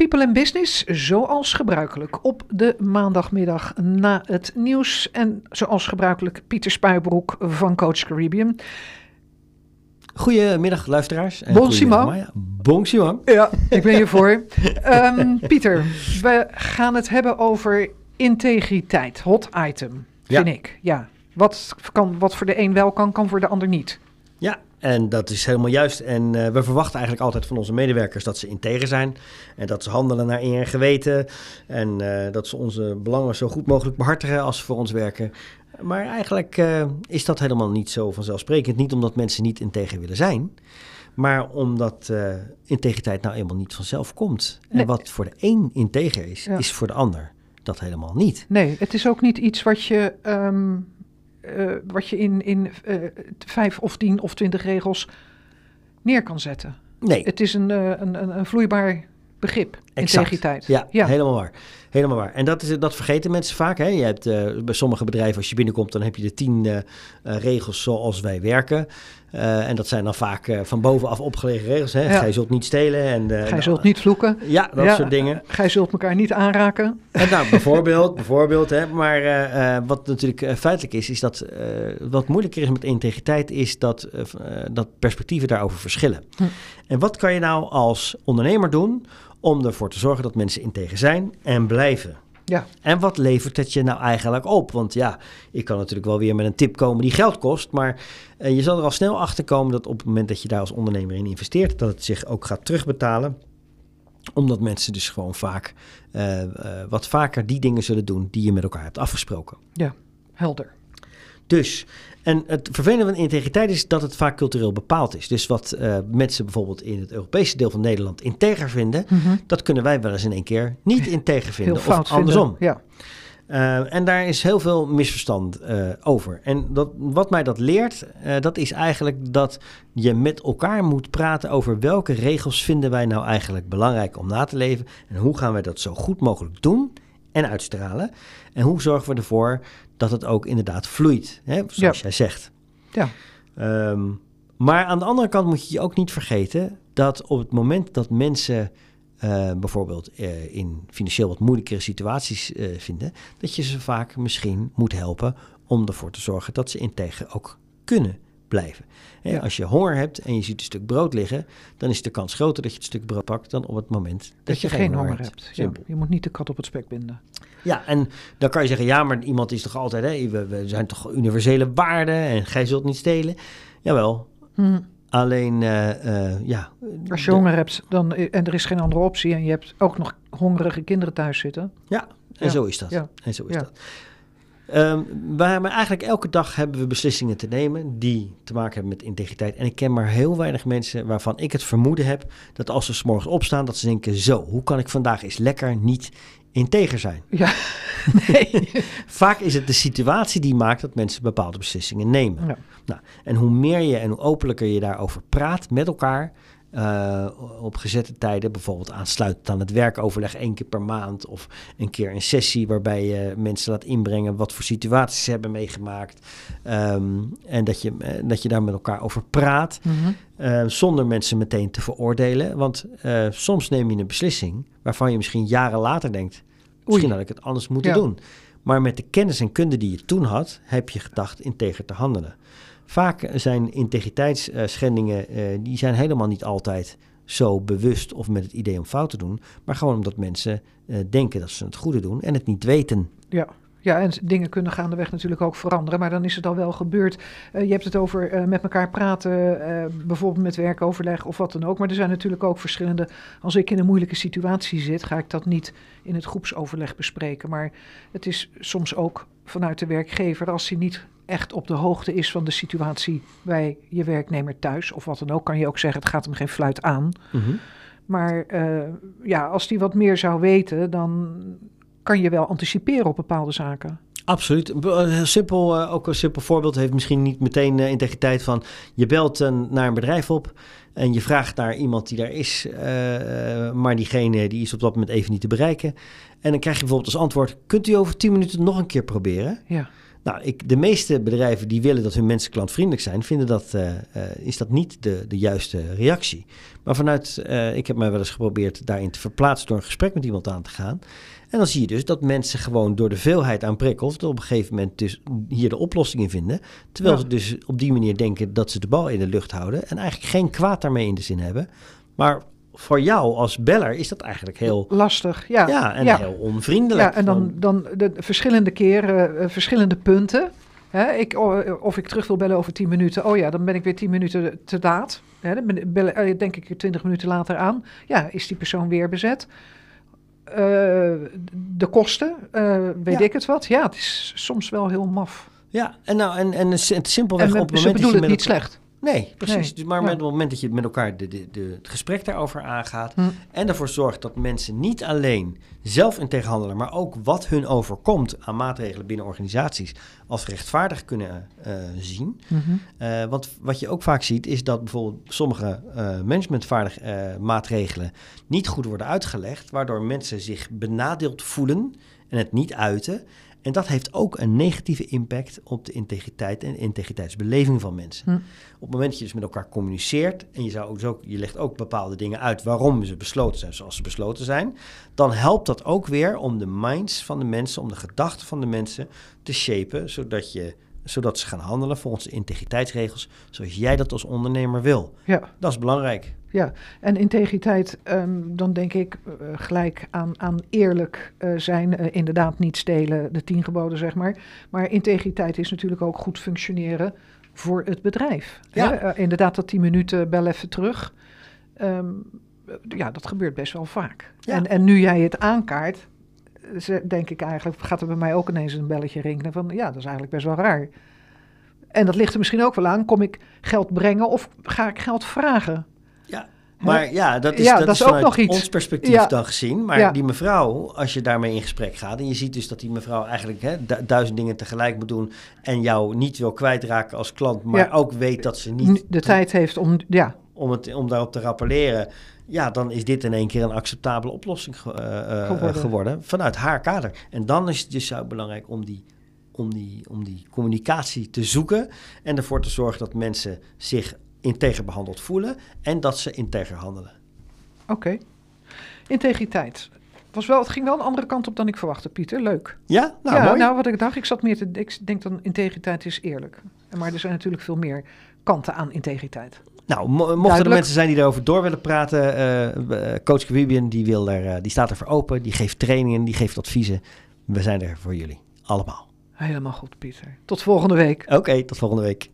People in Business, zoals gebruikelijk, op de maandagmiddag na het nieuws. En zoals gebruikelijk Pieter Spuibroek van Coach Caribbean. Goedemiddag, luisteraars. En Bon goedemiddag, Simon. Maya. Bon Simon. Ja, ik ben hiervoor. Ehm Pieter, we gaan het hebben over integriteit. Hot item, vind Ja. ik. Ja. Wat, kan, wat voor de een wel kan, kan voor de ander niet. Ja, en dat is helemaal juist. En eh, we verwachten eigenlijk altijd van onze medewerkers dat ze integer zijn. En dat ze handelen naar eer en geweten. En eh, dat ze onze belangen zo goed mogelijk behartigen als ze voor ons werken. Maar eigenlijk eh, is dat helemaal niet zo vanzelfsprekend. Niet omdat mensen niet integer willen zijn. Maar omdat integriteit nou eenmaal niet vanzelf komt. En wat voor de een integer is, Ja. is voor de ander dat helemaal niet. Nee, het is ook niet iets wat je, ehm, eh, wat je in, in eh, vijf of tien of twintig regels neer kan zetten. Nee, Het is een, eh, een, een, een vloeibaar begrip, Exact. integriteit. Ja, Ja. helemaal waar. Helemaal waar. En dat, is, dat vergeten mensen vaak. Hè? Je hebt, eh, bij sommige bedrijven, als je binnenkomt, dan heb je de tien eh, regels zoals wij werken. En dat zijn dan vaak van bovenaf opgelegde regels. Hè? Ja. Gij zult niet stelen. En, Gij zult niet vloeken. Ja, dat Ja. soort dingen. Gij zult elkaar niet aanraken. En nou, bijvoorbeeld, bijvoorbeeld hè, maar wat natuurlijk feitelijk is, is dat wat moeilijker is met integriteit, is dat, dat perspectieven daarover verschillen. Hm. En wat kan je nou als ondernemer doen om ervoor te zorgen dat mensen integer zijn en blijven? Ja, En wat levert het je nou eigenlijk op? Want ja, ik kan natuurlijk wel weer met een tip komen die geld kost. Maar eh, je zal er al snel achter komen dat op het moment dat je daar als ondernemer in investeert, dat het zich ook gaat terugbetalen. Omdat mensen dus gewoon vaak eh, eh, wat vaker die dingen zullen doen die je met elkaar hebt afgesproken. ja, helder. Dus, en het vervelende van integriteit is dat het vaak cultureel bepaald is. Dus wat eh, mensen bijvoorbeeld in het Europese deel van Nederland integer vinden, Mhm. dat kunnen wij wel eens in één keer niet integer vinden. of andersom. vinden. Ja, Uh, en daar is heel veel misverstand uh, over. En dat, wat mij dat leert, uh, dat is eigenlijk dat je met elkaar moet praten over welke regels vinden wij nou eigenlijk belangrijk om na te leven. En hoe gaan wij dat zo goed mogelijk doen en uitstralen. En hoe zorgen we ervoor dat het ook inderdaad vloeit, hè, zoals Ja. jij zegt. ja. Um, maar aan de andere kant moet je je ook niet vergeten dat op het moment dat mensen uh, bijvoorbeeld uh, in financieel wat moeilijkere situaties uh, vinden, dat je ze vaak misschien moet helpen om ervoor te zorgen dat ze integer ook kunnen blijven. Ja. Als je honger hebt en je ziet een stuk brood liggen, dan is de kans groter dat je het stuk brood pakt dan op het moment dat, dat je, je, geen honger hebt. hebt. Ja, Simpel. je moet niet de kat op het spek binden. Ja, en dan kan je zeggen, ja, maar iemand is toch altijd, hè, we, we zijn toch universele waarden en gij zult niet stelen. Jawel, Hm. Alleen, uh, uh, ja. Als je honger hebt dan, en er is geen andere optie en je hebt ook nog hongerige kinderen thuis zitten. Ja, en Ja. zo is dat. Ja. En zo is dat. Um, we hebben eigenlijk elke dag hebben we beslissingen te nemen die te maken hebben met integriteit. En ik ken maar heel weinig mensen waarvan ik het vermoeden heb dat als ze 's morgens opstaan, dat ze denken: zo, hoe kan ik vandaag eens lekker niet integer zijn? Ja, nee. Vaak is het de situatie die maakt dat mensen bepaalde beslissingen nemen. Ja. Nou, en hoe meer je en hoe openlijker je daarover praat met elkaar. Uh, op gezette tijden, bijvoorbeeld aansluitend aan het werkoverleg één keer per maand of een keer een sessie waarbij je mensen laat inbrengen wat voor situaties ze hebben meegemaakt um, en dat je, uh, dat je daar met elkaar over praat Mhm. uh, zonder mensen meteen te veroordelen, want uh, soms neem je een beslissing waarvan je misschien jaren later denkt, misschien Oei. had ik het anders moeten Ja. doen. Maar met de kennis en kunde die je toen had, heb je gedacht integer te handelen. Vaak zijn integriteitsschendingen, uh, die zijn helemaal niet altijd zo bewust of met het idee om fout te doen, maar gewoon omdat mensen uh, denken dat ze het goede doen en het niet weten. Ja. Ja, en dingen kunnen gaandeweg natuurlijk ook veranderen, maar dan is het al wel gebeurd. Uh, je hebt het over met elkaar praten, bijvoorbeeld met werkoverleg of wat dan ook. Maar er zijn natuurlijk ook verschillende. Als ik in een moeilijke situatie zit, ga ik dat niet in het groepsoverleg bespreken. Maar het is soms ook vanuit de werkgever, als hij niet echt op de hoogte is van de situatie bij je werknemer thuis of wat dan ook, kan je ook zeggen: het gaat hem geen fluit aan. Mm -hmm. Maar uh, ja, als die wat meer zou weten, dan kan je wel anticiperen op bepaalde zaken. Absoluut. Heel simpel, uh, ook een simpel voorbeeld heeft misschien niet meteen integriteit van je belt uh, naar een bedrijf op en je vraagt naar iemand die daar is, uh, maar diegene die is op dat moment even niet te bereiken. En dan krijg je bijvoorbeeld als antwoord, kunt u over 10 minuten nog een keer proberen? Ja. Nou, ik, de meeste bedrijven die willen dat hun mensen klantvriendelijk zijn, vinden dat, uh, uh, is dat niet de, de juiste reactie. Maar vanuit, uh, ik heb mij wel eens geprobeerd daarin te verplaatsen door een gesprek met iemand aan te gaan. En dan zie je dus dat mensen gewoon door de veelheid aan prikkels op een gegeven moment dus hier de oplossing in vinden. Terwijl ja. ze dus op die manier denken dat ze de bal in de lucht houden en eigenlijk geen kwaad daarmee in de zin hebben. Maar voor jou als beller is dat eigenlijk heel lastig. Ja, ja en ja. heel onvriendelijk. Ja, en dan, dan de verschillende keren, uh, verschillende punten. Hè, ik, of ik terug wil bellen over 10 minuten. Oh ja, dan ben ik weer 10 minuten te laat. Hè, dan ben, bellen, denk ik 20 minuten later aan. Ja, is die persoon weer bezet? Uh, de kosten, uh, weet Ja. ik het wat. Ja, het is soms wel heel maf. Ja, en, nou, en, en het simpelweg En op het ze moment bedoelen het niet slecht. Nee, precies. Nee, maar met het moment dat je met elkaar de, de, de, het gesprek daarover aangaat... Hm. en ervoor zorgt dat mensen niet alleen zelf in tegenhandelen... maar ook wat hun overkomt aan maatregelen binnen organisaties... als rechtvaardig kunnen eh, zien. Mhm. Eh, want wat je ook vaak ziet is dat bijvoorbeeld sommige eh managementvaardig maatregelen... niet goed worden uitgelegd... waardoor mensen zich benadeeld voelen en het niet uiten... En dat heeft ook een negatieve impact op de integriteit en integriteitsbeleving van mensen. Hm. Op het moment dat je dus met elkaar communiceert en je, zou ook, je legt ook bepaalde dingen uit waarom ze besloten zijn zoals ze besloten zijn, dan helpt dat ook weer om de minds van de mensen, om de gedachten van de mensen te shapen, zodat, je, zodat ze gaan handelen volgens de integriteitsregels zoals jij dat als ondernemer wil. Ja. Dat is belangrijk. Ja, en integriteit, ehm, dan denk ik eh, gelijk aan, aan eerlijk eh, zijn. eh, inderdaad, niet stelen, de tien geboden, zeg maar. Maar integriteit is natuurlijk ook goed functioneren voor het bedrijf. Ja. Hè? Inderdaad, dat tien minuten bel even terug. Ehm, eh, ja, dat gebeurt best wel vaak. Ja. En, en nu jij het aankaart, denk ik eigenlijk, gaat er bij mij ook ineens een belletje rinkelen van, ja, dat is eigenlijk best wel raar. En dat ligt er misschien ook wel aan, kom ik geld brengen of ga ik geld vragen? Ja, maar ja, dat is, Ja, dat dat is is ook nog iets. ons perspectief Ja. dan gezien. Maar Ja. die mevrouw, als je daarmee in gesprek gaat... en je ziet dus dat die mevrouw eigenlijk hè, du- duizend dingen tegelijk moet doen... en jou niet wil kwijtraken als klant... maar ook weet dat ze niet de tijd heeft om, ja, om, het, om daarop te rappelleren... ja, dan is dit in één keer een acceptabele oplossing ge- eh, eh, Geworden. geworden. vanuit haar kader. En dan is het dus zo belangrijk om die, om, die, om die communicatie te zoeken... en ervoor te zorgen dat mensen zich integer behandeld voelen... en dat ze integer handelen. Oké. Integriteit. Was wel, het ging wel een andere kant op dan ik verwachtte, Pieter. Leuk. Ja, nou ja, mooi. nou wat ik dacht, ik zat meer te, ik denk dan integriteit is eerlijk. Maar er zijn natuurlijk veel meer kanten aan integriteit. Nou, mo- mochten er mensen zijn die erover door willen praten, eh, eh, coach Caribbean die, wil er, eh, die staat er voor open, die geeft trainingen, die geeft adviezen. We zijn er voor jullie, allemaal. Helemaal goed, Pieter. Tot volgende week. Oké, tot volgende week.